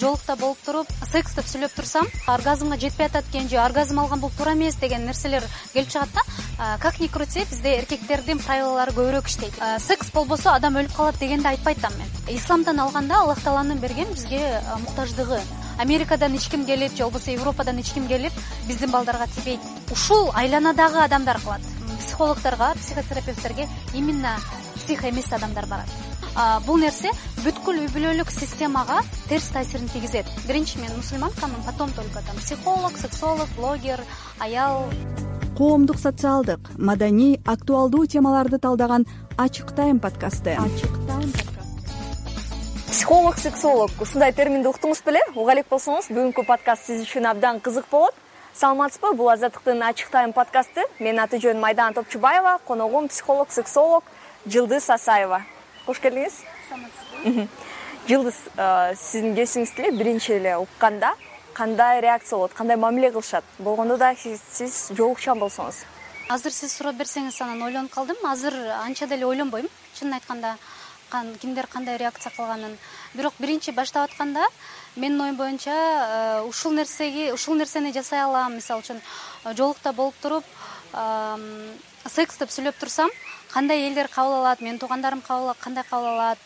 жолукта болуп туруп секс деп сүйлөп турсам оргазмга жетпей атат экен же оргазм алган бул туура эмес деген нерселер келип чыгат да. Как ни крути бизде эркектердин правилалары көбүрөөк иштейт. Секс болбосо адам өлүп калат дегенди айтпайт да мен. Исламдан алганда аллах тааланын берген бизге муктаждыгы. Америкадан эч ким келип же болбосо европадан эч ким келип биздин балдарга тийбейт ушул айланадагы адамдар кылат. Психологдорго психотерапевттерге именно псих эмес адамдар барат бул нерсе бүткүл үй бүлөлүк системага терс таасирин тийгизет. Биринчи мен мусульманкамын потом только там психолог сексолог блогер аял. Коомдук социалдык маданий актуалдуу темаларды талдаган ачык тайм подкасты. Ачык тайм психолог сексолог. Ушундай терминди уктуңуз беле? Уга элек болсоңуз. Бүгүнкү подкаст сиз үчүн абдан кызык болот. Саламатсызбы бул азаттыктын ачык тайм подкасты. Менин аты жөнүм айдан топчубаева коногум психолог сексолог жылдыз асаева кош келдиңиз саламатсызбы жылдыз сиздин кесибиңизди эле биринчи эле укканда кандай реакция болот кандай мамиле кылышат? Болгондо дагы сиз жоолукчан болсоңуз. Азыр сиз сурап берсеңиз анан ойлонуп калдым. Азыр анча деле ойлонбойм. Чынын айтканда кимдер кандай реакция кылганын. Бирок биринчи баштап атканда менин оюм боюнча ушул нерсеги ушул нерсени жасай алам. Мисалы үчүн жоолукта болуп туруп секс деп сүйлөп турсам кандай элдер кабыл алат менин туугандарым кандай кабыл алат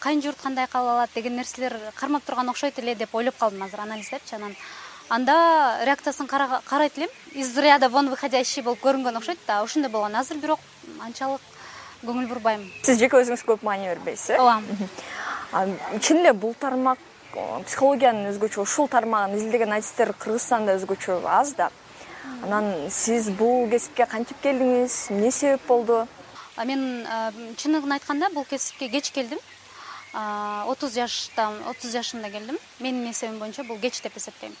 кайын журт кандай кабыл алат деген нерселер кармап турган окшойт эле деп ойлоп калдым азыр. Анализдепчи анан анда реакциясын карайт элем из ряда вон выходящий болуп көрүнгөн окшойт да ошондой болгон азыр бирок анчалык көңүл бурбайм. Сиз жеке өзүңүз көп маани бербейсиз э ооба. Чын эле бул тармак психологиянын өзгөчө ушул тармагын изилдеген адистер кыргызстанда өзгөчө аз да анан сиз бул кесипке кантип келдиңиз? Эмне себеп болду? Мен чындыгын айтканда бул кесипке кеч келдим. Отуз жашта отуз жашымда келдим. Менин эсебим боюнча бул кеч деп эсептейм.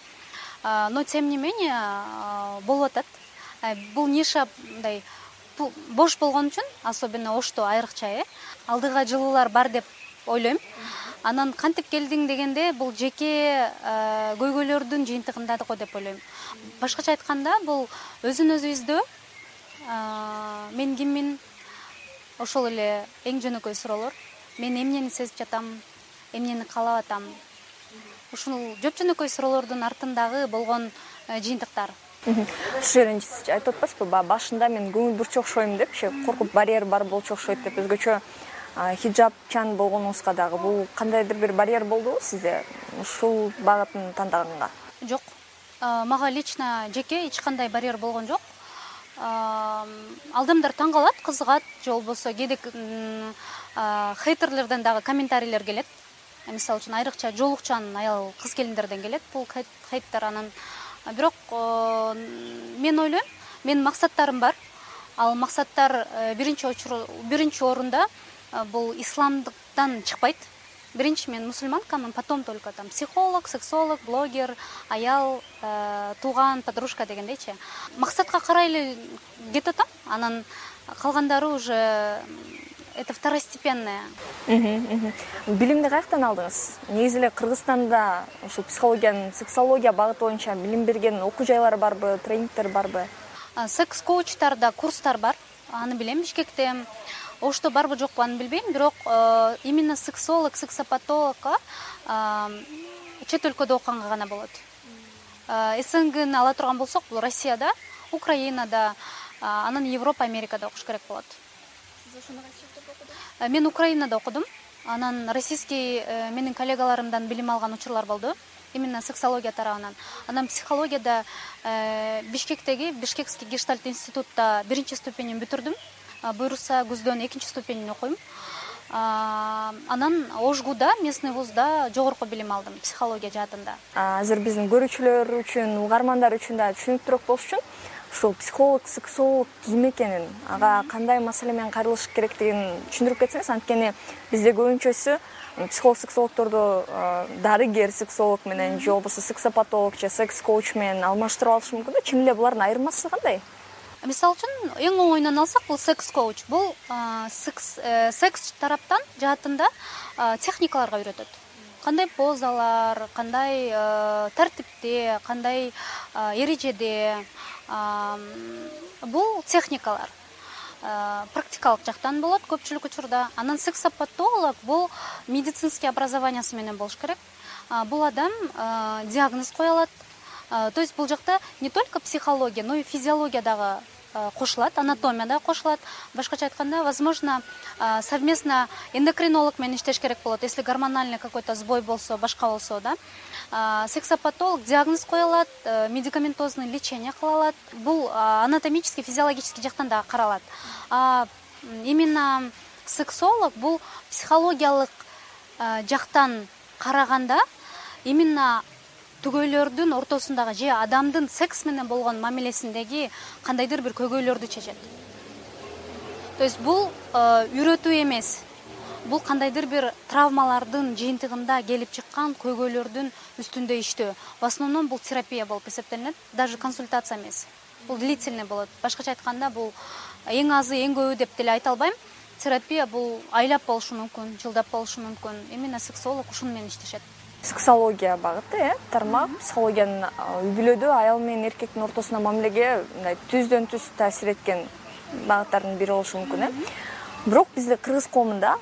Но тем не менее болуп атат. Бул ниша мындай бош болгон үчүн особенно ошто айрыкча э алдыга жылуулар бар деп ойлойм анан кантип келдиң? дегенде бул жеке көйгөйлөрдүн жыйынтыгында го деп ойлойм. Башкача айтканда бул өзүн өзү издөө мен киммин ошол эле эң жөнөкөй суроолор. Мен эмнени сезип жатам эмнени каалап атам? Ушул жоп жөнөкөй суроолордун артындагы болгон э, жыйынтыктар. Ушул жерден айтып атпайсызбы баягы башында мен көңүл бурчу окшойм депчи коркуп барьер бар болчу окшойт деп. Өзгөчө хиджабчан болгонуңузга дагы бул кандайдыр бир барьер болдубу сизде ушул багытын тандаганга жок. Мага лично жеке эч кандай барьер болгон жок. Адамдар таң калат кызыгат же болбосо кээде хейтерлерден дагы комментарийлер келет. Мисалы үчүн айрыкча жоолукчан аял кыз келиндерден келет бул хейттер анан. Бирок мен ойлойм менин максаттарым бар. Ал максаттар э, биринчи биринчи орунда бул исламдыктан чыкпайт. Биринчи мен мусульманкамын потом только там психолог сексолог блогер аял э, тууган подружка дегендейчи максатка карай эле кетип атам. Анан калгандары уже это второстепенное. Билимди каяктан алдыңыз? Негизи эле кыргызстанда ушул психологиянын сексология багыты боюнча билим берген окуу жайлар барбы тренингдер барбы? Секс коучтарда курстар бар. Аны билем бишкекте ошто барбы жокпу аны билбейм бирок э, именно сексолог сексопатологко чет өлкөдө окуганга гана болот. Э, снгны ала турган болсок бул россияда украинада анан европа америкада окуш керек болот. Сиз ошондо кайсы жакта окудуңуз э, мен украинада окудум. Анан российский менин коллегаларымдан билим алган учурлар болду. Именно сексология тарабынан. Анан психологияда бишкектеги бишкекский гештальт институтта биринчи ступенин бүтүрдүм буюрса күздөн экинчи ступенин окуйм. Анан ожгуда местный вузда жогорку билим алдым психология жаатында. Азыр биздин көрүүчүлөр үчүн угармандар үчүн дагы түшүнүктүүрөөк болуш үчүн ушул психолог сексолог ким экенин ага кандай маселе менен кайрылыш керектигин түшүндүрүп кетсеңиз анткени бизде көбүнчөсү психолог сексологдорду дарыгер сексолог менен же болбосо сексопатолог же секс коуч менен алмаштырып алышы мүмкүн да чын эле булардын айырмасы кандай мисалы үчүн эң оңоюнан алсак бул секс коуч. Бул э, секс тараптан жаатында техникаларга үйрөтөт. Кандай позалар кандай э, тартипте кандай эрежеде бул техникалар. Практикалык жактан болот көпчүлүк учурда. Анан сексопатолог бул медицинский образованиясы менен болуш керек. Бул адам диагноз кое алат. То есть бул жакта не только психология но и физиология дагы кошулат анатомия дагы кошулат. Башкача айтканда возможно совместно эндокринолог менен иштеш керек болот. Если гормональный какой то сбой болсо башка болсо да. Сексопатолог диагноз кое алат э, медикаментозный лечение кыла алат. Бул анатомический физиологический жактан дагы каралат. Именно сексолог бул психологиялык жактан караганда именно түгөйлөрдүн ортосундагы же адамдын секс менен болгон мамилесиндеги кандайдыр бир көйгөйлөрдү чечет. То есть бул э, үйрөтүү эмес. Бул кандайдыр бир травмалардын жыйынтыгында келип чыккан көйгөйлөрдүн үстүндө иштөө. В основном бул терапия болуп эсептелинет даже консультация эмес. Бул длительный болот. Башкача айтканда бул эң азы эң көбү деп деле айта албайм. Терапия бул айлап болушу мүмкүн жылдап болушу мүмкүн. Именно сексолог ушуну менен иштешет сексология багыты э тармак. Психологиянын үй бүлөдө аял менен эркектин ортосундагы мамилеге мындай түздөн түз таасир эткен багыттардын бири болушу мүмкүн э. Бирок бизде кыргыз коомунда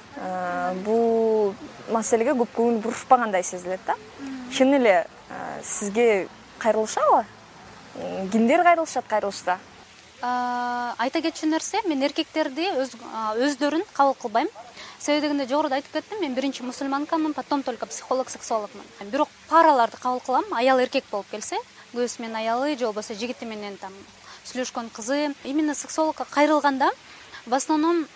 бул маселеге көп көңүл бурушпагандай сезилет да. Чын эле сизге кайрылышабы? Кимдер кайрылышат кайрылышса? Айта кетчү нерсе мен эркектерди өздөрүн кабыл кылбайм себеби дегенде жогоруда айтып кеттим мен биринчи мусульманкамын потом только психолог сексологмун бирок параларды кабыл кылам аял эркек болуп келсе күйөөсү менен аялы же болбосо жигити менен там сүйлөшкөн кызы именно сексологко кайрылганда в основном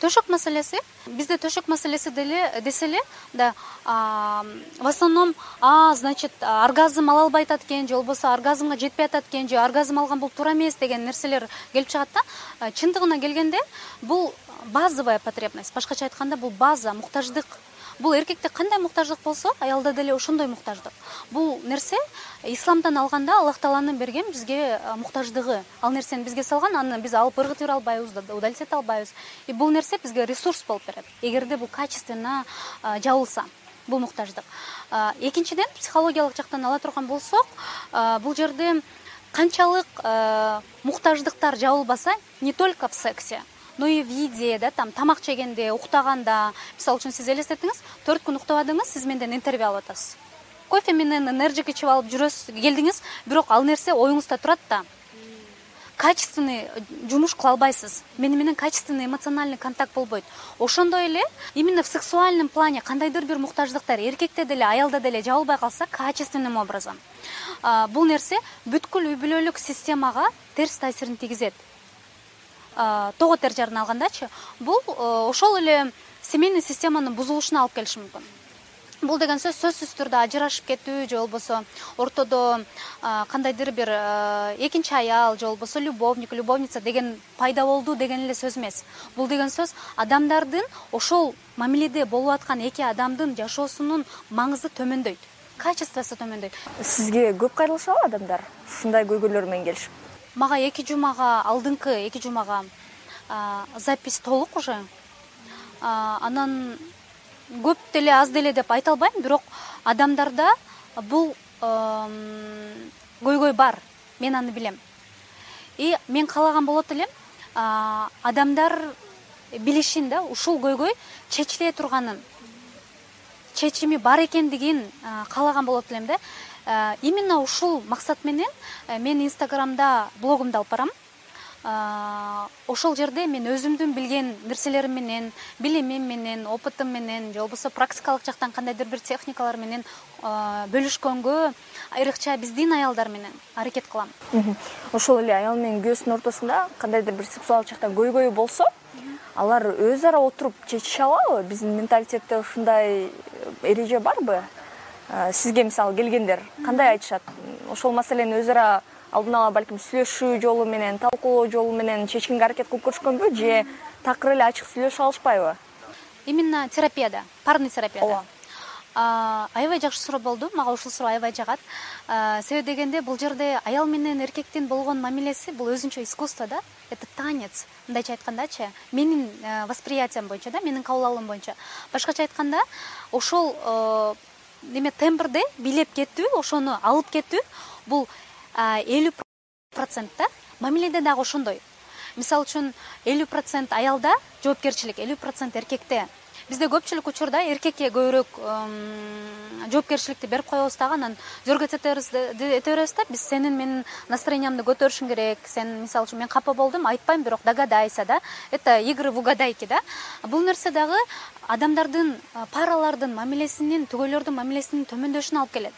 төшөк маселеси. Бизде төшөк маселеси деле десе эле да в основном а значит оргазм ала албай атат экен же болбосо оргазмга жетпей атат экен же оргазм алган бул туура эмес деген нерселер келип чыгат да. Чындыгына келгенде бул базовая потребность. Башкача айтканда бул база муктаждык бул эркекте кандай муктаждык болсо аялда деле ошондой муктаждык. Бул нерсе исламдан алганда аллах тааланын берген бизге муктаждыгы. Ал нерсени бизге салган аны биз алып ыргытып албайбыз удовлетворить албайбыз. И бул нерсе бизге ресурс болуп берет. Эгерде бул качественно жабылса бул муктаждык. Экинчиден психологиялык жактан ала турган болсок бул жерде канчалык муктаждыктар жабылбаса не только в сексе но и в еде да там тамак жегенде уктаганда мисалы үчүн сиз элестетиңиз төрт күн уктабадыңыз сиз менден интервью алып атасыз. Кофе менен энерджик ичип алып жүрөсүз келдиңиз бирок ал нерсе оюңузда турат да. Качественный жумуш кыла албайсыз. Мени менен качественный эмоциональный контакт болбойт. Ошондой эле именно в сексуальном плане кандайдыр бир муктаждыктар эркекте деле аялда деле жабылбай калса качественным образом. Бул нерсе бүткүл үй бүлөлүк системага терс таасирин тийгизет тоо тер жагынан алгандачы. Бул э, ошол эле семейный системанын бузулушуна алып келиши мүмкүн. Бул деген сөз сөзсүз түрдө ажырашып кетүү же болбосо ортодо кандайдыр бир э, экинчи аял же болбосо любовник любовница деген пайда болду деген эле сөз эмес. Бул деген сөз адамдардын ошол мамиледе болуп аткан эки адамдын жашоосунун маңызы төмөндөйт качествосу төмөндөйт. Сизге көп кайрылышабы адамдар? Ушундай көйгөйлөр менен келишип мага эки жумага алдыңкы эки жумага запись толук уже. Анан көп деле аз деле деп айта албайм бирок адамдарда бул көйгөй бар мен аны билем. И мен каалаган болот элем адамдар билишин да ушул көйгөй чечиле турганын чечими бар экендигин каалаган болот элем да именно ушул максат менен э, мен инстаграмда блогумду алып барам. Э, ошол жерде мен өзүмдүн билген нерселерим менен билимим менен опытым менен же болбосо практикалык жактан кандайдыр бир техникалар менен бөлүшкөнгө айрыкча биздин аялдар менен аракет кылам. Ошол эле аял менен күйөөсүнүн ортосунда кандайдыр бир сексуалдык жактан көйгөйү болсо алар өз ара отуруп чечише алабы? Биздин менталитетте ушундай эреже барбы? Э, сизге мисалы келгендер кандай айтышат? Ошол маселени өз ара алдын ала балким сүйлөшүү жолу менен талкуулоо жолу менен чечкенге аракет кылып көрүшкөнбү же такыр эле ачык сүйлөшүп алышпайбы? Именно терапияда парный терапияда. Ооба аябай жакшы суроо болду. Мага ушул суроо аябай жагат. Себеби дегенде бул жерде аял менен эркектин болгон мамилеси бул өзүнчө искусство да. Это танец. Мындайча айткандачы менин э, восприятиям боюнча да менин кабыл алуум боюнча. Башкача айтканда ошол э, неме тембрде билеп кетүү ошону алып кетүү. Бул элүү процент да. Мамиледе дагы ошондой. Мисалы үчүн элүү процент аялда жоопкерчилик элүү процент эркекте бизде көпчүлүк учурда эркекке көбүрөөк жоопкерчиликти берип коебуз дагы анан зорго эте беребиз да биз сенин менин настроениямды көтөрүшүң керек. Сен мисалы үчүн мен капа болдум айтпайм бирок догадайся да. Это игры в угадайки да. Бул нерсе дагы адамдардын паралардын мамилесинин түгөйлөрдүн мамилесинин төмөндөшүнө алып келет.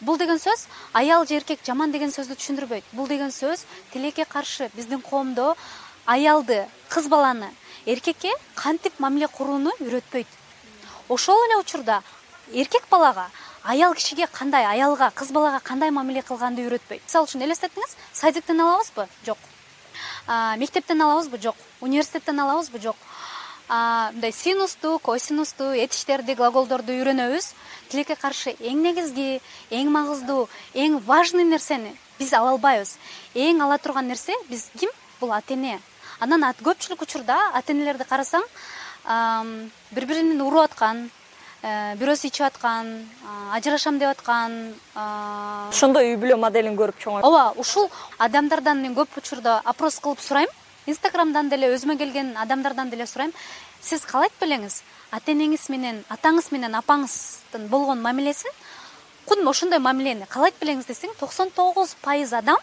Бул деген сөз аял же эркек жаман деген сөздү түшүндүрбөйт. Бул деген сөз тилекке каршы биздин коомдо аялды кыз баланы эркекке кантип мамиле курууну үйрөтпөйт? Ошол эле учурда эркек балага аял кишиге кандай аялга кыз балага кандай мамиле кылганды үйрөтпөйт? Мисалы үчүн элестетиңиз садиктен алабызбы? Жок. Мектептен алабызбы? Жок. Университеттен алабызбы? Жок. Мындай синусту косинусту этиштерди глаголдорду үйрөнөбүз. Тилекке каршы эң негизги эң магыздуу эң важный нерсени биз ала албайбыз. Эң ала турган нерсе биз ким? Бул ата эне анан көпчүлүк учурда ата энелерди карасаң бири бирин уруп аткан э, бирөөсү ичип аткан ажырашам деп аткан ошондой үй бүлө моделин көрүп чоңойт ооба ушул адамдардан мен көп учурда опрос кылып сурайм. Инстаграмдан деле өзүмө келген адамдардан деле сурайм. Сиз каалайт белеңиз. Ата энеңиз менен атаңыз менен апаңыздын болгон мамилесин кудум ошондой мамилени каалайт белеңиз десең токсон тогуз пайыз адам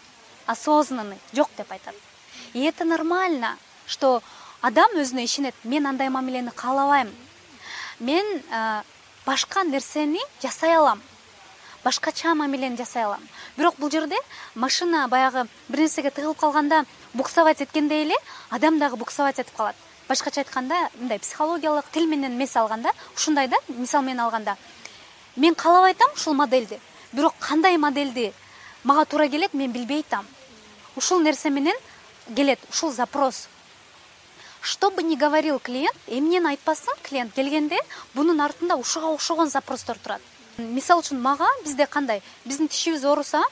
осознанный. Жок деп айтат и это нормально что адам өзүнө ишенет мен андай мамилени каалабайм мен э, башка нерсени жасай алам. Башкача мамилени жасай алам бирок бул жерде машина баягы бир нерсеге тыгылып калганда буксовать эткендей эле адам дагы буксовать этип калат. Башкача айтканда мындай психологиялык тил менен эмес алганда ушундай да мисал менен алганда. Мен каалабай атам ушул модельди. Бирок кандай модельди? Мага туура келет мен билбей атам ушул нерсе менен келет ушул запрос. Что бы ни говорил клиент эмнени айтпасын клиент келгенде бунун артында ушуга окшогон запростор турат. Мисалы үчүн мага бизде кандай? Биздин тишибиз ооруса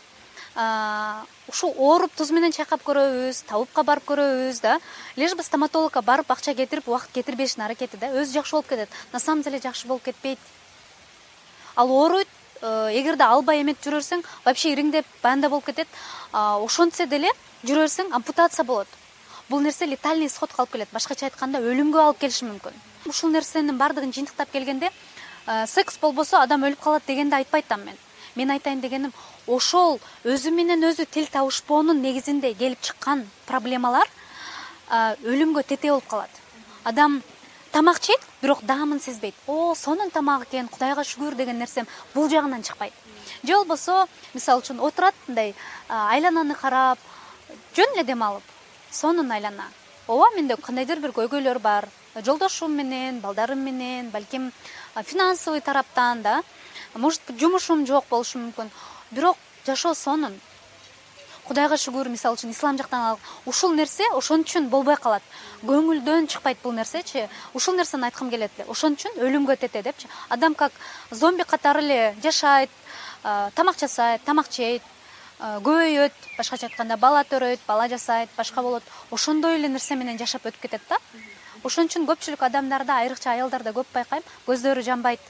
ушул ооруп туз менен чайкап көрөбүз табипка барып көрөбүз да? Лишь бы стоматологко барып акча кетирип убакыт кетирбештин аракети да? Өзү жакшы болуп кетет. На самом деле жакшы болуп кетпейт. Ал ооруйт эгерде албай эметип жүрө берсең вообще ириңдеп баягындай болуп кетет. Ошентсе деле жүрө берсең ампутация болот. Бул нерсе летальный исходко алып келет. Башкача айтканда өлүмгө алып келиши мүмкүн. Ушул нерсенин баардыгын жыйынтыктап келгенде э, секс болбосо адам өлүп калат дегенди айтпай атам мен. Мен айтайын дегеним ошол өзү менен өзү тил табышпоонун негизинде келип чыккан проблемалар э, өлүмгө тетээ болуп калат. Адам тамак жейт бирок даамын сезбейт. О сонун тамак экен кудайга шүгүр деген нерсе бул жагынан чыкпайт. Же болбосо мисалы үчүн отурат мындай айлананы карап жөн эле дем алып сонун айлана. Ооба менде кандайдыр бир көйгөйлөр бар. Жолдошум менен балдарым менен балким финансовый тараптан да может жумушум жок болушу мүмкүн. Бирок жашоо сонун кудайга шүгүр мисалы үчүн ислам жактан алалы ушул нерсе ошон үчүн болбой калат. Көңүлдөн чыкпайт бул нерсечи. Ушул нерсени айткым келет эле. Ошон үчүн өлүмгө тете депчи. Адам как зомби катары эле жашайт тамак жасайт тамак жейт көбөйөт башкача айтканда бала төрөйт бала жасайт башка болот. Ошондой эле нерсе менен жашап өтүп кетет да. Ошон үчүн көпчүлүк адамдарда айрыкча аялдарда көп байкайм көздөрү жанбайт.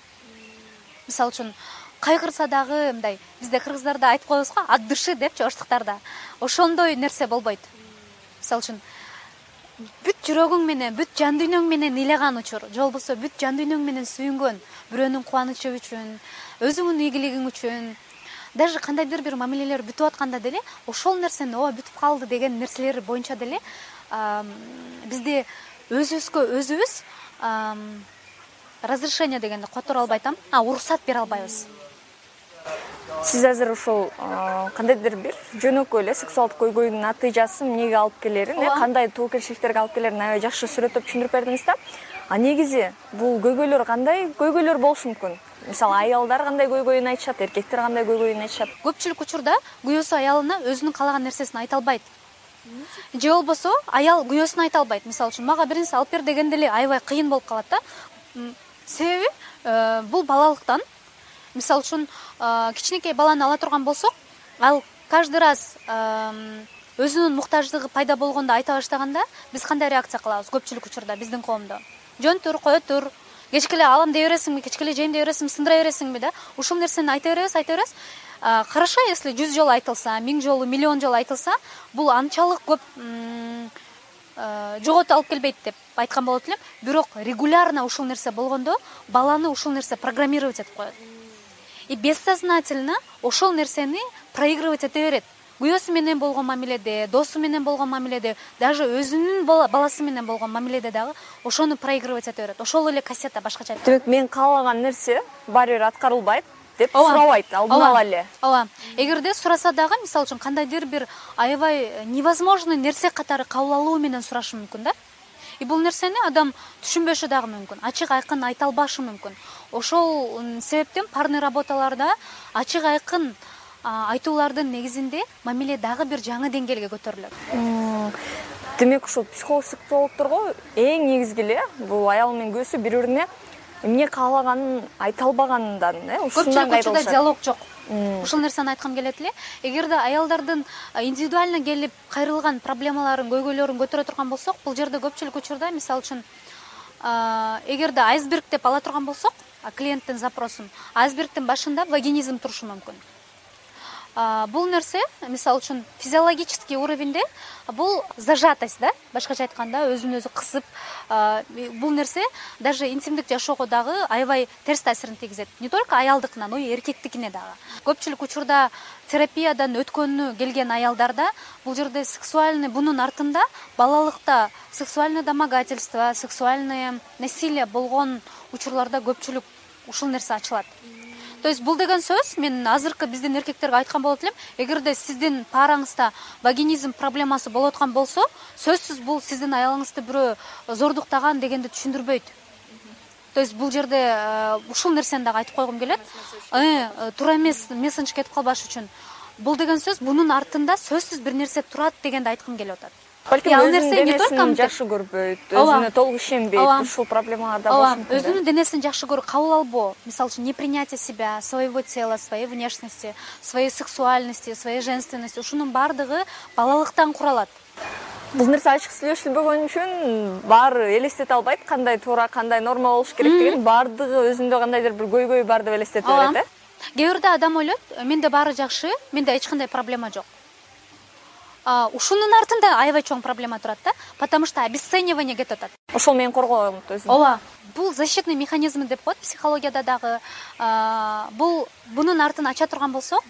Мисалы үчүн кайгырса дагы мындай бизде кыргыздарда айтып коебуз го от души депчи оштуктарда ошондой нерсе болбойт. Мисалы үчүн бүт жүрөгүң менен бүт жан дүйнөң менен ыйлаган учур. Же болбосо бүт жан дүйнөң менен сүйүнгөн бирөөнүн кубанычы үчүн өзүңдүн ийгилигиң үчүн. Даже кандайдыр бир мамилелер бүтүп атканда деле ошол нерсени ооба бүтүп калды деген нерселер боюнча деле бизде өзүбүзгө өзүбүз разрешение дегенди которо албай атам уруксат бере албайбыз сиз азыр ушул кандайдыр бир жөнөкөй эле сексуалдык көйгөйдүн натыйжасы эмнеге алып келерин э? Кандай тобокелчиликтерге алып келерин аябай жакшы сүрөттөп түшүндүрүп бердиңиз да. А негизи бул көйгөйлөр кандай көйгөйлөр болушу мүмкүн? Мисалы аялдар кандай көйгөйүн айтышат эркектер кандай көйгөйүн айтышат? Көпчүлүк учурда күйөөсү аялына өзүнүн каалаган нерсесин айта албайт. Же болбосо аял күйөөсүнө айта албайт. Мисалы үчүн мага бир нерсе алып бер дегенде эле аябай кыйын болуп калат да. Себеби э, бул балалыктан мисалы үчүн кичинекей баланы ала турган болсок ал каждый раз өзүнүн муктаждыгы пайда болгондо айта баштаганда биз кандай реакция кылабыз көпчүлүк учурда биздин коомдо? Жөн тур кое тур кечке эле алам дей бересиңби кечке эле жейм дей бересиңби сындыра бересиңби да? Ушул нерсени айта беребиз айта беребиз. Хорошо если жүз жолу айтылса миң жолу миллион жолу айтылса бул анчалык көп жоготуп алып келбейт деп айткан болот элем. Бирок регулярно ушул нерсе болгондо баланы ушул нерсе программировать этип коет и бессознательно ошол нерсени проигрывать эте берет. Күйөөсү менен болгон мамиледе досу менен болгон мамиледе даже өзүнүн баласы менен болгон мамиледе дагы ошону проигрывать эте берет. Ошол эле кассета башкача демек мен каалаган нерсе баары бир аткарылбайт деп сурабайт алдын ала эле. Ооба. Эгерде сураса дагы мисалы үчүн кандайдыр бир аябай невозможный нерсе катары кабыл алуу менен сурашы мүмкүн да? И бул нерсени адам түшүнбөшү дагы мүмкүн ачык айкын айта албашы мүмкүн ошол себептен парный работаларда ачык айкын айтуулардын негизинде мамиле дагы бир жаңы деңгээлге көтөрүлөт. Демек ушул психолог сексологдорго эң негизги эле бул аял менен күйөөсү бири бирине эмне каалаганын айта албагандан э ушундан көпчүлүк учурда диалог жок. Ушул нерсени айткым келет эле эгерде аялдардын индивидуально келип кайрылган проблемаларын көйгөйлөрүн көтөрө турган болсок бул жерде көпчүлүк учурда мисалы үчүн эгерде айсберг деп ала турган болсок клиенттин запросун. Айсбергдин башында вагинизм турушу мүмкүн. Бул нерсе мисалы үчүн физиологический уровеньде бул зажатость да? Башкача айтканда өзүн өзү кысып бул нерсе даже интимдик жашоого дагы аябай терс таасирин тийгизет. Не только аялдыкына но и эркектикине дагы. Көпчүлүк учурда терапиядан өткөнү келген аялдарда бул жерде сексуальный бунун артында балалыкта сексуальное домогательство сексуальное насилие болгон учурларда көпчүлүк ушул нерсе ачылат. То есть бул деген сөз мен азыркы биздин эркектерге айткан болот элем эгерде сиздин паараңызда вагинизм проблемасы болуп аткан болсо сөзсүз бул сиздин аялыңызды бирөө зордуктаган дегенди түшүндүрбөйт. То есть бул жерде э, ушул нерсени дагы айтып койгум келет. Э, туура эмес месседж кетип калбаш үчүн. Бул деген сөз мунун артында сөзсүз бир нерсе турат дегенди айткым келип атат балким ал нерсе не только жакшы көрбөйт. Өзүнө толук ишенбейт. Ушул проблемалар да болушу мүмкүн ооба өзүнүн денесин жакшы көрүү кабыл албоо. Мисалы үчүн непринятие себя своего тела своей внешности своей сексуальности своей женственности. Ушунун баардыгы балалыктан куралат. Бул нерсе ачык сүйлөшүлбөгөн үчүн баары элестете албайт. Кандай туура кандай норма болуш керек деген баардыгы өзүндө кандайдыр бир көйгөй бар деп элестете берет э? Кээ бирде адам ойлойт менде баары жакшы менде эч кандай проблема жок ушунун артында аябай чоң проблема турат да потому что обесценивание кетип атат. Ошол менен коргоот өзүн ооба бул защитный механизм деп коет психологияда дагы. Бул бунун артын ача турган болсок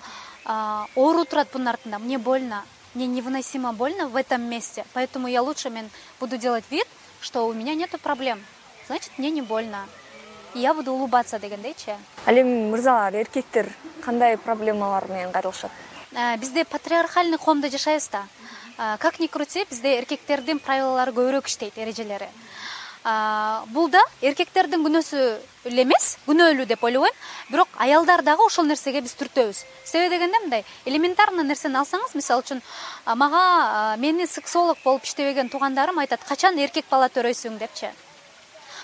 оору турат бунун артында. Мне больно мне невыносимо больно в этом месте. Поэтому я лучше мен буду делать вид что у меня нету проблем. Значит мне не больно. И я буду улыбаться дегендейчи ал эми мырзалар эркектер кандай проблемалар менен кайрылышат бизде патриархальный коомдо жашайбыз да. Э, как ни крути бизде эркектердин правилалары көбүрөөк иштейт эрежелери. Э, бул да эркектердин күнөөсү эле эмес күнөөлүү деп ойлобойм бирок аялдар дагы ошол нерсеге биз түртөбүз. Себеби дегенде мындай элементарный нерсени алсаңыз мисалы үчүн мага мени сексолог болуп иштебеген туугандарым айтат качан эркек бала төрөйсүң? депчи.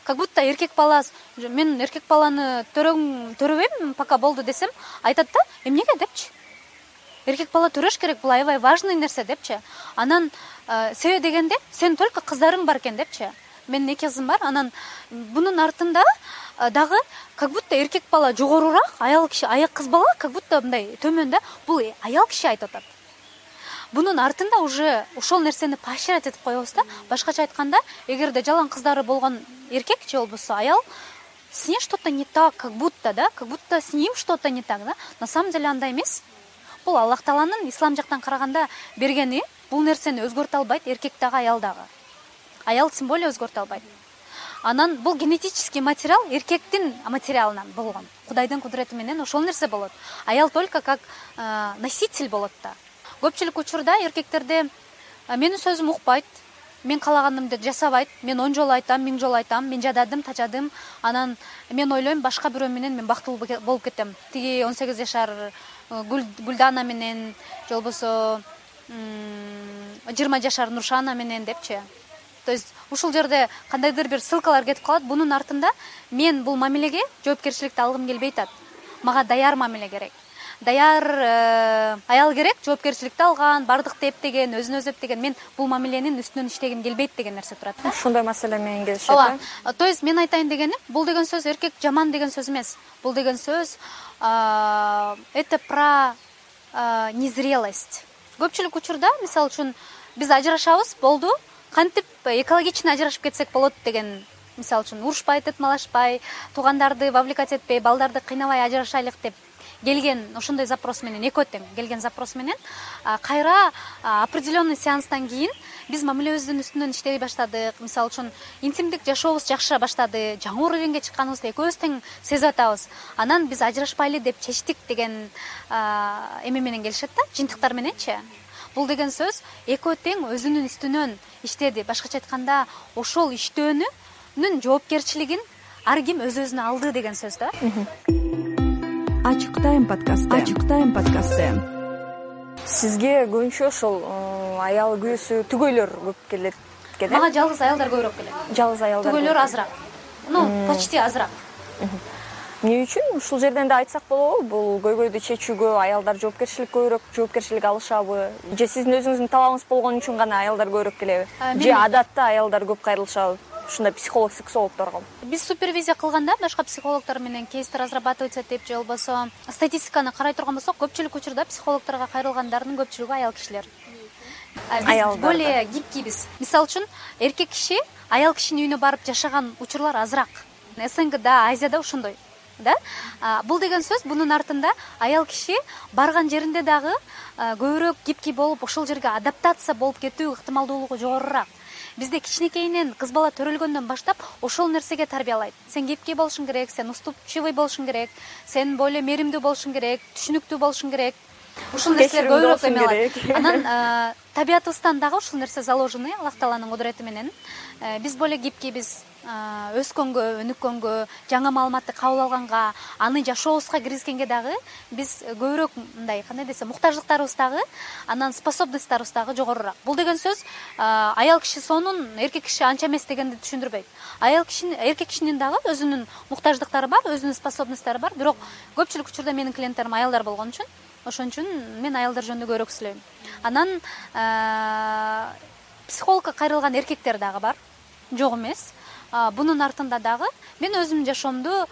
Как будто эркек бала мен эркек баланы төрөбөйм пока болду десем айтат да эмнеге? депчи эркек бала төрөш керек бул аябай важный нерсе депчи. Анан э, себеби дегенде сенин только кыздарың бар экен депчи. Менин эки кызым бар анан бунун артында э, дагы как будто эркек бала жогорурак аял киши кыз бала как будто мындай төмөн да бул аял киши айтып атат. Бунун артында уже ошол нерсени поощрять этип коебуз да. Башкача айтканда эгерде жалаң кыздары болгон эркек же болбосо аял с ней что то не так как будто да как будто с ним что то не так да. На самом деле андай эмес бул аллах тааланын ислам жактан караганда бергени бул нерсени өзгөртө албайт эркек дагы аял дагы. Аял тем более өзгөртө албайт. Анан бул генетический материал эркектин материалынан болгон. Кудайдын кудурети менен ошол нерсе болот. Аял только как э, носитель болот да. Көпчүлүк учурда эркектерде э, менин сөзүмдү укпайт мен каалаганымды жасабайт мен он жолу айтам миң жолу айтам мен жададым тажадым. Анан мен ойлойм башка бирөө менен мен бактылуу болуп кетем. Тиги он сегиз жашар гүлдана менен же болбосо жыйырма жашар нуршана менен депчи. То есть ушул жерде кандайдыр бир ссылкалар кетип калат. Бунун артында мен бул мамилеге жоопкерчиликти алгым келбей атат. Мага даяр мамиле керек даяр э, аял керек жоопкерчиликти алган баардыкты эптеген өзүн өзү эптеген мен бул мамиленин үстүнөн иштегим келбейт деген нерсе турат да. Ушундай маселе менен келишет ооба то есть мен айтайын дегеним бул деген сөз эркек жаман деген сөз эмес. Бул деген сөз это про незрелость. Көпчүлүк учурда мисалы үчүн биз ажырашабыз болду кантип экологично ажырашып кетсек болот? деген мисалы үчүн урушпай тытмалашпай туугандарды вовлекать этпей балдарды кыйнабай ажырашайлык деп келген ошондой запрос менен экөө тең келген запрос менен кайра определенный сеанстан кийин биз мамилебиздин үстүнөн иштей баштадык. Мисалы үчүн интимдик жашообуз жакшыра баштады жаңы уровеньге чыкканыбызды экөөбүз тең сезип атабыз. Анан биз ажырашпайлы деп чечтик деген эме менен келишет да жыйынтыктар мененчи бул деген сөз экөө тең өзүнүн үстүнөн иштеди. Башкача айтканда ошол иштөөнүнүн жоопкерчилигин ар ким өз өзүнө алды деген сөз да ачык тайм подкасты ачык тайм подкасты сизге көбүнчө ошол э, аял күйөөсү түгөйлөр көп келет экен э? Мага жалгыз аялдар көбүрөөк келет. Жалгыз аялдар түгөйлөр азыраак. Ну почти азыраак. Эмне үчүн? Ушул жерден да айтсак болобу бул көйгөйдү чечүүгө аялдар жоопкерчилик көбүрөөк жоопкерчилик алышабы. Же сиздин өзүңүздүн талабыңыз болгон үчүн гана аялдар көбүрөөк келеби? Же адатта аялдар көп кайрылышабы ушундай психолог сексологдорго. Биз супервизия кылганда башка психологдор менен кейсти этип же болбосо статистиканы карай турган болсок көпчүлүк учурда психологдорго кайрылгандардын көпчүлүгү аял кишилер. Биз более гибкийбиз мисалы үчүн эркек киши аял кишинин үйүнө барып жашаган учурлар азыраак. Снгда азияда ошондой да? Бул деген сөз бунун артында аял киши барган жеринде дагы көбүрөөк гибкий болуп ошол жерге адаптация болуп кетүү ыктымалдуулугу жогорураак бизде кичинекейинен кыз бала төрөлгөндөн баштап ошол нерсеге тарбиялайт. Сен гибкий болушуң керек сен уступчивый болушуң керек сен более мээримдүү болушуң керек түшүнүктүү болушуң керек ушул нерселер көбүрөөк эме кылат анан табиятыбыздан дагы ушул нерсе заложенный аллах тааланын кудурети менен. Э, биз более гибкийбиз өскөнгө өнүккөнгө жаңы маалыматты кабыл алганга аны жашообузга киргизгенге дагы биз көбүрөөк мындай кандай десем муктаждыктарыбыз дагы анан способностьтарыбыз дагы жогорураак бул деген сөз аял киши сонун эркек киши анча эмес дегенди түшүндүрбөйт. Аял кишинин эркек кишинин дагы өзүнүн муктаждыктары бар өзүнүн способностьтары бар. Бирок көпчүлүк учурда менин клиенттерим аялдар болгон үчүн ошон үчүн мен аялдар жөнүндө көбүрөөк сүйлөйм. Анан психологко кайрылган эркектер дагы бар. Жок эмес. Бунун артында дагы мен өзүмдүн жашоомду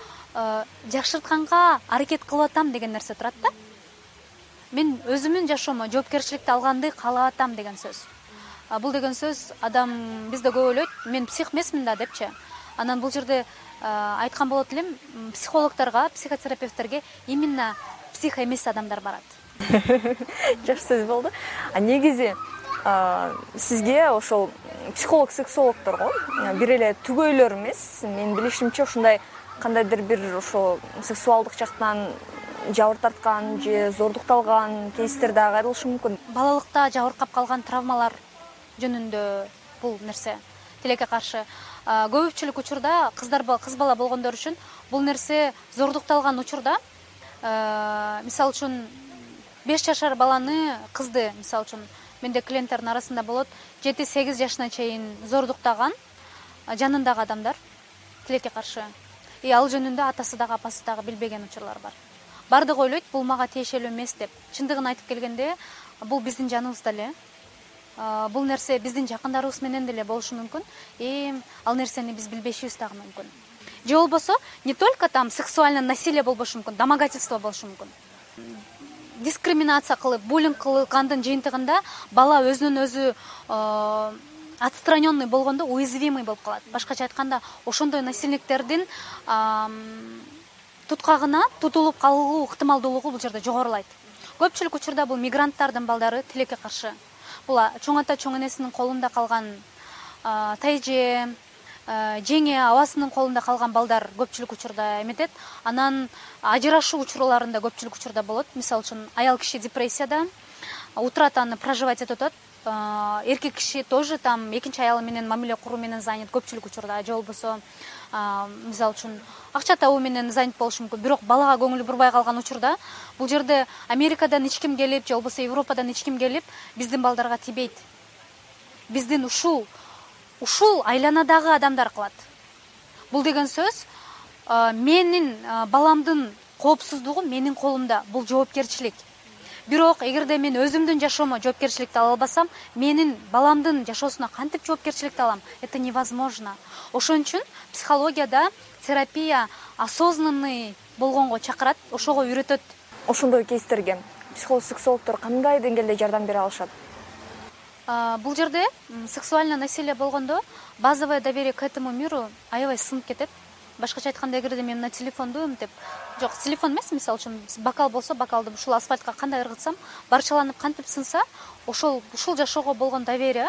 жакшыртканга аракет кылып атам деген нерсе турат да. Мен өзүмдүн жашоомо жоопкерчиликти алганды каалап атам деген сөз. Бул деген сөз адам бизде көп ойлойт. Мен псих эмесмин да депчи. Анан бул жерде айткан болот элем психологдорго психотерапевттерге именно псих эмес адамдар барат. Жакшы сөз болду а негизи сизге ошол психолог сексологдорго бир эле түгөйлөр эмес. Менин билишимче ушундай кандайдыр бир ошо сексуалдык жактан жабыр тарткан же зордукталган кейстер дагы кайрылышы мүмкүн. Балалыкта жабыркап калган травмалар жөнүндө бул нерсе тилекке каршы. Көпчүлүк учурда кыздар кыз бала болгондор үчүн бул нерсе зордукталган учурда мисалы үчүн беш жашар баланы кызды мисалы үчүн менде клиенттердин арасында болот жети сегиз жашына чейин зордуктаган жанындагы адамдар тилекке каршы. И ал жөнүндө атасы дагы апасы дагы билбеген учурлар бар. Баардыгы ойлойт бул мага тиешелүү эмес деп. Чындыгын айтып келгенде бул биздин жаныбызда эле. Бул нерсе биздин жакындарыбыз менен деле болушу мүмкүн. И ал нерсени биз билбешибиз дагы мүмкүн же болбосо не только там сексуальный насилие болбошу мүмкүн домогательство болушу мүмкүн. Дискриминация кылып буллинг кылгандын жыйынтыгында бала өзүнөн өзү э, отстраненный болгондо уязвимый болуп калат. Башкача айтканда ошондой насильниктердин туткагына тутулуп калуу ыктымалдуулугу бул жерде жогорулайт. Көпчүлүк учурда бул мигранттардын балдары тилекке каршы. Бул чоң ата чоң энесинин колунда калган тайже жеңе абасынын колунда калган балдар көпчүлүк учурда эметет анан ажырашуу учурларында көпчүлүк учурда болот. Мисалы үчүн аял киши депрессияда утурат аны проживать этип атат э, эркек киши тоже там экинчи аялы менен мамиле куруу менен занят көпчүлүк учурда же болбосо мисалы үчүн акча табуу менен занят болушу мүмкүн. Бирок балага көңүлү бурбай калган учурда бул жерде америкадан эч ким келип же болбосо европадан эч ким келип биздин балдарга тийбейт биздин ушул ушул айланадагы адамдар кылат. Бул деген сөз менин баламдын коопсуздугу менин колумда. Бул жоопкерчилик. Бирок эгерде мен өзүмдүн жашоомо жоопкерчиликти ала албасам менин баламдын жашоосуна кантип жоопкерчиликти алам? Это невозможно. Ошон үчүн психологияда терапия осознанный болгонго чакырат ошого үйрөтөт. Ошондой кейстерге психолог сексологдор кандай деңгээлде жардам бере алышат бул жерде сексуальный насилие болгондо базовое доверие к этому миру аябай сынып кетет. Башкача айтканда эгерде мен мына телефонду мынтип жок телефон эмес мисалы үчүн бокал болсо бокалды ушул асфальтка кандай ыргытсам барчаланып кантип сынса ошол ушул жашоого болгон доверие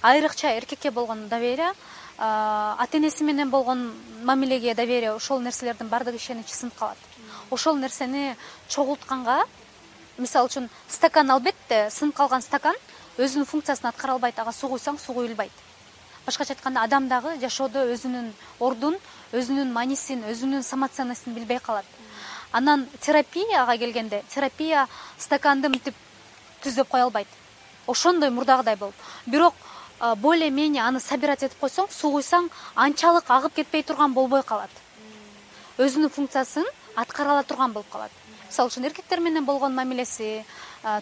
айрыкча эркекке болгон доверие ата энеси менен болгон мамилеге доверие ошол нерселердин баардыгы ишеничи сынып калат. Ошол нерсени чогултканга мисалы үчүн стакан албетте сынып калган стакан өзүнүн функциясын аткара албайт ага суу куйсаң суу куюлбайт. Башкача айтканда адам дагы жашоодо өзүнүн ордун өзүнүн маанисин өзүнүн самоценностин билбей калат. Анан терапияга келгенде терапия стаканды мынтип түзөп кое албайт. Ошондой мурдагыдай болуп. Бирок более менее аны собирать этип койсоң суу куйсаң анчалык агып кетпей турган болбой калат. Өзүнүн функциясын аткара ала турган болуп калат мисалы үчүн эркектер менен болгон мамилеси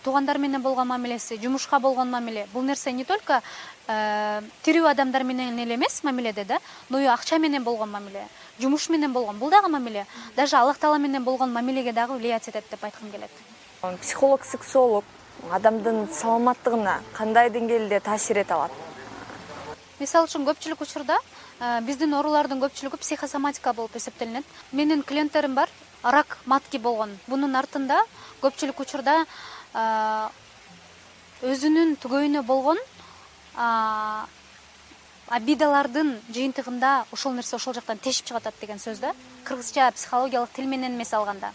туугандар менен болгон мамилеси жумушка болгон мамиле бул нерсе не только тирүү адамдар менен эле эмес мамиледе да но и акча менен болгон мамиле жумуш менен болгон бул дагы мамиле. Даже аллах таала менен болгон мамилеге дагы влиять этет деп айткым келет. Психолог сексолог адамдын саламаттыгына кандай деңгээлде таасир эте алат? Мисалы үчүн көпчүлүк учурда биздин оорулардын көпчүлүгү психосоматика болуп эсептелинет. Менин клиенттерим бар рак матки болгон. Бунун артында көпчүлүк учурда өзүнүн түгөйүнө болгон обидалардын жыйынтыгында ошол нерсе ошол жактан тешип чыгып атат деген сөз да. Кыргызча психологиялык тил менен эмес алганда.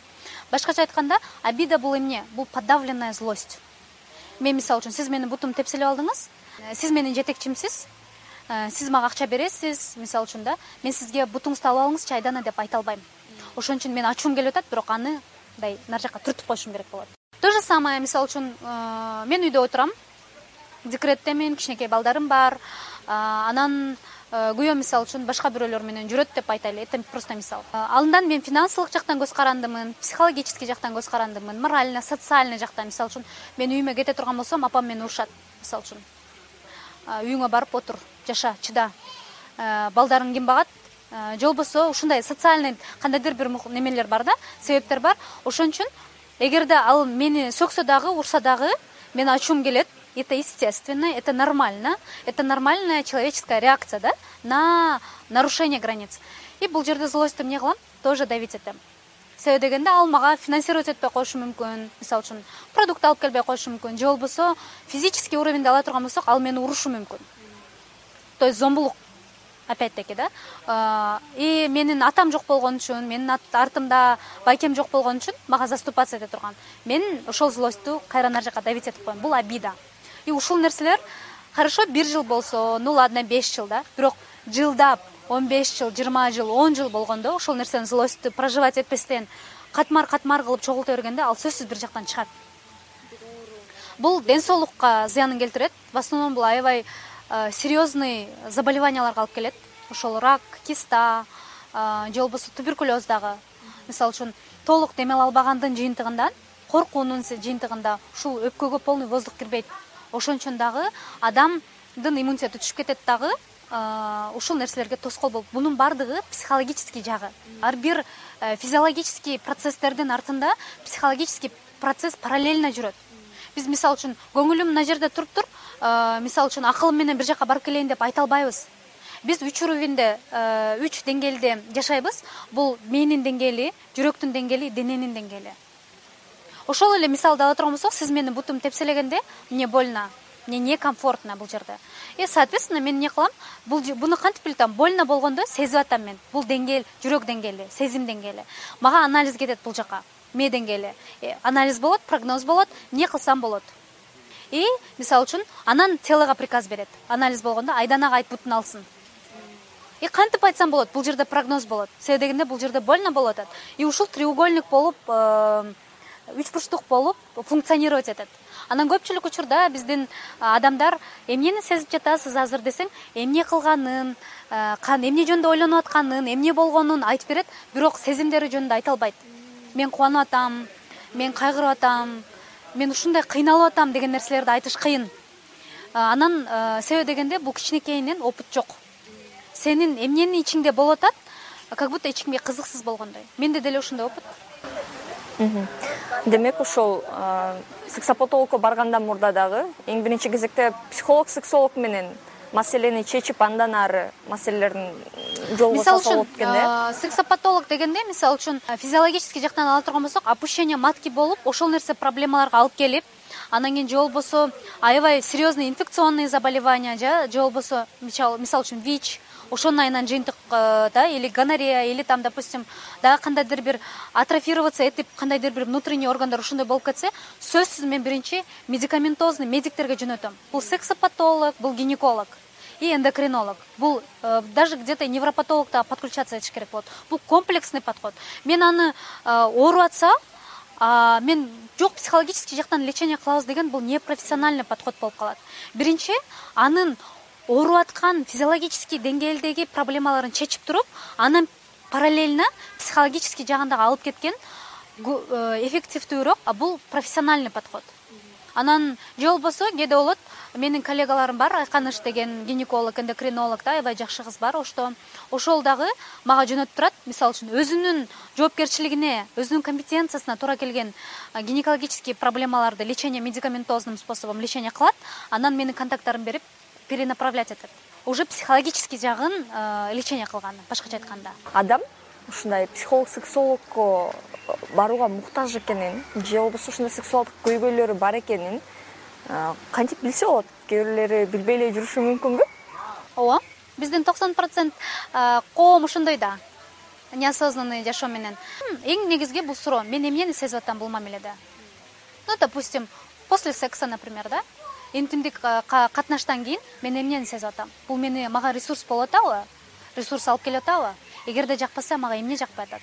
Башкача айтканда обида бул эмне? Бул подавленная злость. Мен мисалы үчүн сиз менин бутумду тепселеп алдыңыз сиз менин жетекчимсиз сиз мага акча бересиз. Мисалы үчүн да мен сизге бутуңузду алып алыңызчы айдана деп айта албайм ошон үчүн мен ачуум келип атат бирок аны мындай нары жака түртүп коюшум керек болот. То же самое мисалы үчүн мен үйдө отурам. Декреттемин кичинекей балдарым бар. Анан күйөөм мисалы үчүн башка бирөөлөр менен жүрөт деп айтайлы это просто мисал. Андан мен финансылык жактан көз карандымын психологический жактан көз карандымын морально социальный жактан. Мисалы үчүн мен үйүмө кете турган болсом апам мени урушат мисалы үчүн. Үйүңө барып отур жаша чыда. Балдарың ким багат же болбосо ушундай социальный кандайдыр бир немелер бар да себептер бар. Ошон үчүн эгерде ал мени сөксө дагы урса дагы мен ачуум келет. Это естественно это нормально. Это нормальная человеческая реакция да на нарушение границ. И бул жерде злостьту эмне кылам тоже давить этем. Себеби дегенде ал мага финансировать этпей коюшу мүмкүн. Мисалы үчүн продукт алып келбей коюшу мүмкүн. Же болбосо физический уровеньде ала турган болсок ал мени урушу мүмкүн. То есть зомбулук опять таки да и менин атам жок болгон үчүн менин артымда байкем жок болгон үчүн мага заступаться эте турган. Мен ошол злостьту кайра нары жака давить этип коем. Бул обида. И ушул нерселер хорошо бир жыл болсо ну ладно беш жыл да? Бирок жылдап он беш жыл жыйырма жыл он жыл болгондо ошол нерсени злостьту проживать этпестен катмар катмар кылып чогулта бергенде ал сөзсүз бир жактан чыгат. Бул ден соолукка зыянын келтирет. В основном бул аябай серьезный заболеванияларга алып келет. Ошол рак киста же болбосо туберкулез дагы мисалы үчүн толук деме ала албагандын жыйынтыгында коркуунун жыйынтыгында ушул өпкөгө полный воздух кирбейт. Ошон үчүн дагы адамдын иммунитети түшүп кетет дагы ушул нерселерге тоскоол болуп. Бунун баардыгы психологический жагы. Ар бир э, физиологический процесстердин артында психологический процесс параллельно жүрөт биз мисалы үчүн көңүлүм мына жерде туруптур мисалы үчүн акылым менен бир жака барып келейин деп айта албайбыз. Биз үч уровеньде үч деңгээлде жашайбыз. Бул мээнин деңгээли жүрөктүн деңгээли дененин деңгээли. Ошол эле мисалды ала турган болсок сиз менин бутумду тепселегенде мне больно мне некомфортно бул жерде. И соответственно мен эмне кылам? Бул буну кантип билип атам? Больно болгондо сезип атам мен. Бул деңгээл жүрөк деңгээли сезим деңгээли. Мага анализ кетет бул жака мээ деңгээли э, анализ болот прогноз болот эмне кылсам болот. И мисалы үчүн анан телого приказ берет. Анализ болгондо айданага айт бутун алсын. И кантип айтсам болот бул жерде прогноз болот. Себеби дегенде бул жерде больно болуп атат. И ушул треугольник болуп э, үч бурчтук болуп функционировать этет. Анан көпчүлүк учурда биздин адамдар эмнени сезип жатасыз азыр? десең эмне кылганын э, эмне жөнүндө ойлонуп атканын эмне болгонун? айтып берет. Бирок сезимдери жөнүндө айта албайт мен кубанып атам мен кайгырып атам мен ушундай кыйналып атам деген нерселерди айтыш кыйын. Анан себеби дегенде бул кичинекейинен опыт жок. Сенин эмненин ичиңде болуп атат как будто эч кимге кызыксыз болгондой. Менде деле ушундай опыт. Демек ошол сексопатологко баргандан мурда дагы эң биринчи кезекте психолог сексолог менен маселени чечип андан ары маселелердин жолго мисалы үчүн болот экен да сексопатолог дегенде мисалы үчүн физиологический жактан ала турган болсок опущение матки болуп ошол нерсе проблемаларга алып келип анан кийин же болбосо аябай серьезный инфекционный заболевания же болбосо мисалы үчүн вич ошонун айынан жыйынтык да или гонорея или там допустим дагы кандайдыр бир атрофироваться этип кандайдыр бир внутренний органдар ошондой болуп кетсе сөзсүз мен биринчи медикаментозный медиктерге жөнөтөм. Бул сексопатолог бул гинеколог и эндокринолог. Бул э, даже где то невропатолог дагы подключаться этиш керек болот. Бул комплексный подход. Мен аны э, ооруп атса мен жок психологический жактан лечение кылабыз деген бул непрофессиональный подход болуп калат. Биринчи анын ооруп аткан физиологический деңгээлдеги проблемаларын чечип туруп анан параллельно психологический жагын дагы алып кеткен э, эффективдүүрөөк бул профессиональный подход. Анан же болбосо кээде болот менин коллегаларым бар айканыш деген гинеколог эндокринолог да аябай жакшы кыз бар ошто ошол дагы мага жөнөтүп турат. Мисалы үчүн өзүнүн жоопкерчилигине өзүнүн компетенциясына туура келген гинекологический проблемаларды лечение медикаментозным способом лечение кылат. Анан менин контакттарымды берип перенаправлять этет уже психологический жагын лечение кылган башкача айтканда. Адам ушундай психолог сексологко барууга муктаж экенин же болбосо ушундай сексуалдык көйгөйлөрү бар экенин кантип билсе болот? Кээ бирлери билбей эле жүрүшү мүмкүнбү ооба биздин токсон процент коом ошондой да. Неосознанный жашоо менен. Эң негизги бул суроо. Мен эмнени сезип атам бул мамиледе ну допустим после секса например да интимдик катнаштан кийин мен эмнени сезип атам? Бул мени мага ресурс болуп атабы ресурс алып келип атабы эгерде жакпаса мага эмне жакпай атат?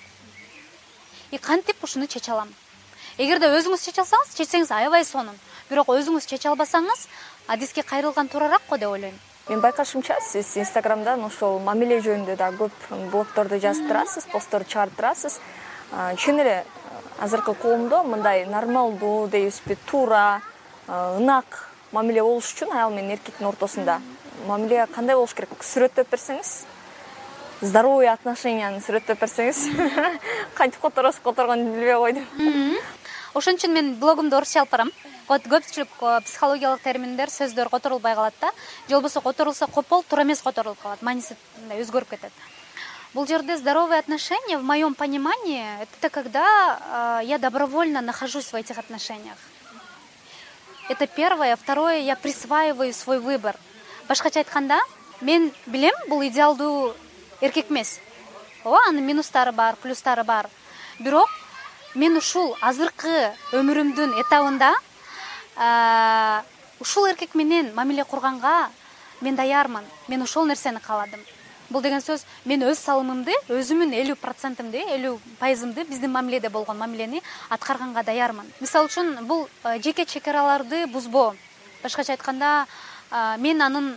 И кантип ушуну чече алам? Эгерде өзүңүз чече алсаңыз чечсеңиз аябай сонун. Бирок өзүңүз чече албасаңыз адиске кайрылган туурараак го деп ойлойм. Менин байкашымча сиз инстаграмдан ошол мамиле жөнүндө да көп блогторду жазып турасыз постторду чыгарып турасыз. Чын эле азыркы коомдо мындай нормалдуу дейбизби туура ынак мамиле болуш үчүн аял менен эркектин ортосунда. Мамиле кандай болуш керек? Сүрөттөп берсеңиз здоровый отношенияны сүрөттөп берсеңиз кантип которосуп которгонун билбей койдум ошон үчүн мен блогумду орусча алып барам. Көпчүлүк психологиялык терминдер сөздөр которулбай калат да. Же болбосо которулса копол туура эмес которулуп калат. Мааниси мындай өзгөрүп кетет. Бул жерде здоровые отношения в моем понимании это когда я добровольно нахожусь в этих отношениях это первое. Второе я присваиваю свой выбор. Башкача айтканда мен билем бул идеалдуу эркек эмес. Ооба анын минустары бар плюстары бар. Бирок мен ушул азыркы өмүрүмдүн этабында ушул эркек менен мамиле курганга мен даярмын. Мен ошол нерсени кааладым бул деген сөз мен өз салымымды өзүмдүн элүү процентимди элүү пайызымды биздин мамиледе болгон мамилени аткарганга даярмын. Мисалы үчүн бул жеке чек араларды бузбоо башкача айтканда мен анын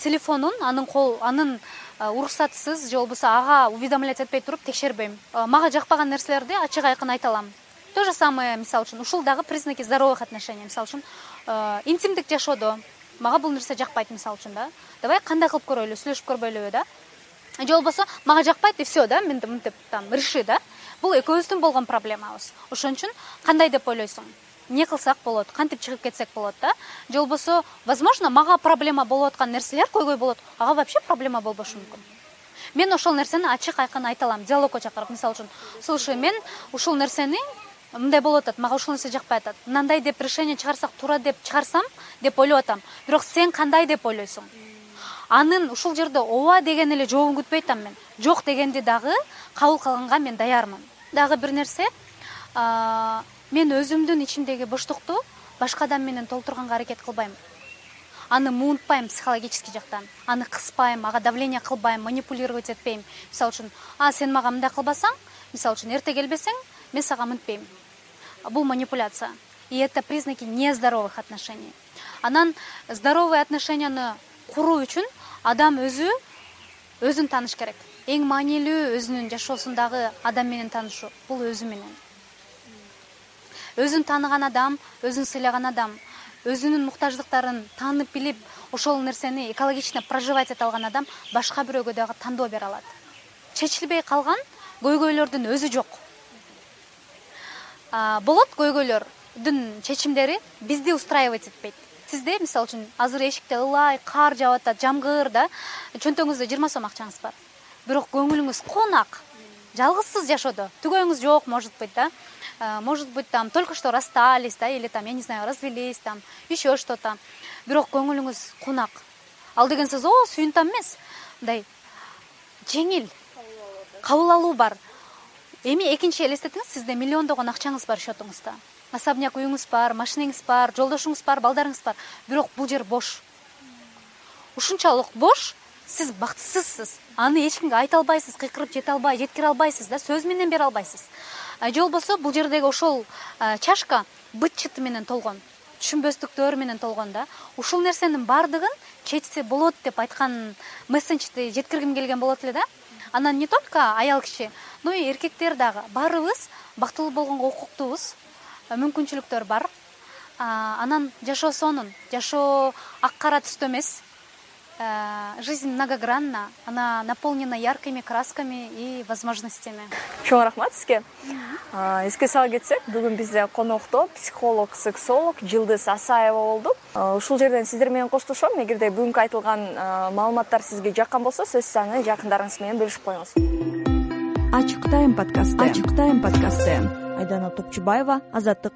телефонун анын кол анын уруксатысыз же болбосо ага уведомлять этпей туруп текшербейм. Мага жакпаган нерселерди ачык айкын айта алам. То же самое мисалы үчүн ушул дагы признаки здоровых отношений. Мисалы үчүн интимдик жашоодо. Мага бул нерсе жакпайт мисалы үчүн да. Давай кандай кылып көрөлү сүйлөшүп көрбөйлүбү да же болбосо мага жакпайт и все да? Мынтип мынтип там реши да? Бул экөөбүздүн болгон проблемабыз. Ошон үчүн кандай деп ойлойсуң? Эмне кылсак болот? Кантип чыгып кетсек болот да? Же болбосо возможно мага проблема болуп аткан нерселер койгой болот. Ага вообще проблема болбошу мүмкүн. Мен ошол нерсени ачык айкын айта алам диалогко чакырып. Мисалы үчүн слушай мен ушул нерсени мындай болуп атат мага ушул нерсе жакпай атат. Мындай деп решение чыгарсак туура деп чыгарсам деп ойлоп атам. Бирок сен кандай деп ойлойсуң анын ушул жерде ооба деген эле жообун күтпөй атам мен жок дегенди дагы кабыл кылганга мен даярмын. Дагы бир нерсе мен өзүмдүн ичимдеги боштукту башка адам менен толтурганга аракет кылбайм. Аны муунтпайм психологический жактан. Аны кыспайм ага давление кылбайм манипулировать этпейм. Мисалы үчүн а сен мага мындай кылбасаң мисалы үчүн эрте келбесең мен сага мынтпейм. Бул манипуляция. И это признаки нездоровых отношений. Анан здоровый отношенияны куруу үчүн адам өзү өзүн тааныш керек. Эң маанилүү өзүнүн жашоосундагы адам менен таанышуу бул өзү менен. Өзүн тааныган адам өзүн сыйлаган адам өзүнүн муктаждыктарын таанып билип ошол нерсени экологично проживать эте алган адам башка бирөөгө дагы тандоо бере алат. Чечилбей калган көйгөйлөрдүн өзү жок. Болот көйгөйлөрдүн чечимдери бизди устраивать этпейт сизде мисалы үчүн азыр эшикте ылай каар жаап атат жамгыр да. Чөнтөгүңүздө жыйырма сом акчаңыз бар. Бирок көңүлүңүз кунак жалгызсыз жашоодо. Түгөйүңүз жок может быть да? Может быть там только что расстались да или там я не знаю развелись там еще что то бирок көңүлүңүз кунак ал деген сөз о сүйүнтам эмес мындай жеңил. Кабыл алуу бар. Эми экинчи элестетиңиз сизде миллиондогон акчаңыз бар счетуңузда особняк үйүңүз бар машинеңиз бар жолдошуңуз бар балдарыңыз бар. Бирок бул жер бош. Ушунчалык бош сиз бактысызсыз. Аны эч кимге айта албайсыз кыйкырып жете албай жеткире албайсыз да сөз менен бере албайсыз. Же болбосо бул жердеги ошол чашка быт чыты менен толгон түшүнбөстүктөр менен толгон да. Ушул нерсенин баардыгын чечсе болот деп айткан месседжди жеткиргим келген болот эле да. Анан не только аял киши но и эркектер дагы. Баарыбыз бактылуу болгонго укуктуубуз мүмкүнчүлүктөр бар. Анан жашоо сонун жашоо ак кара түстө эмес. Жизнь многогранна она наполнена яркими красками и возможностями. Чоң рахмат сизге эске сала кетсек бүгүн бизде конокто психолог сексолог жылдыз асаева болду. Ушул жерден сиздер менен коштошом. Эгерде бүгүнкү айтылган маалыматтар сизге жаккан болсо сөзсүз аны жакындарыңыз менен бөлүшүп коюңуз. Ачык тайм подкасты. Ачык тайм подкасты айдана топчубаева азаттык